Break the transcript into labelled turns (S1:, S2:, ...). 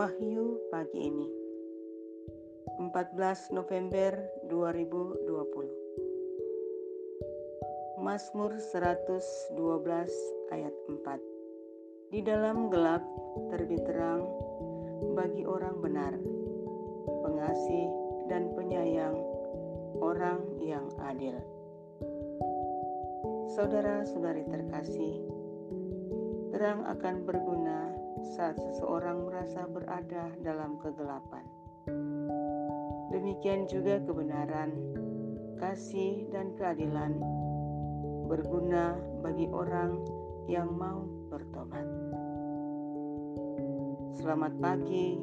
S1: Wahyu pagi ini. 14 November 2020 Mazmur 112 ayat 4 Di dalam gelap terbit terang bagi orang benar pengasih dan penyayang orang yang adil. Saudara-saudari terkasih terang akan berguna saat seseorang merasa berada dalam kegelapan. Demikian juga kebenaran, kasih, dan keadilan berguna bagi orang yang mau bertobat. Selamat pagi.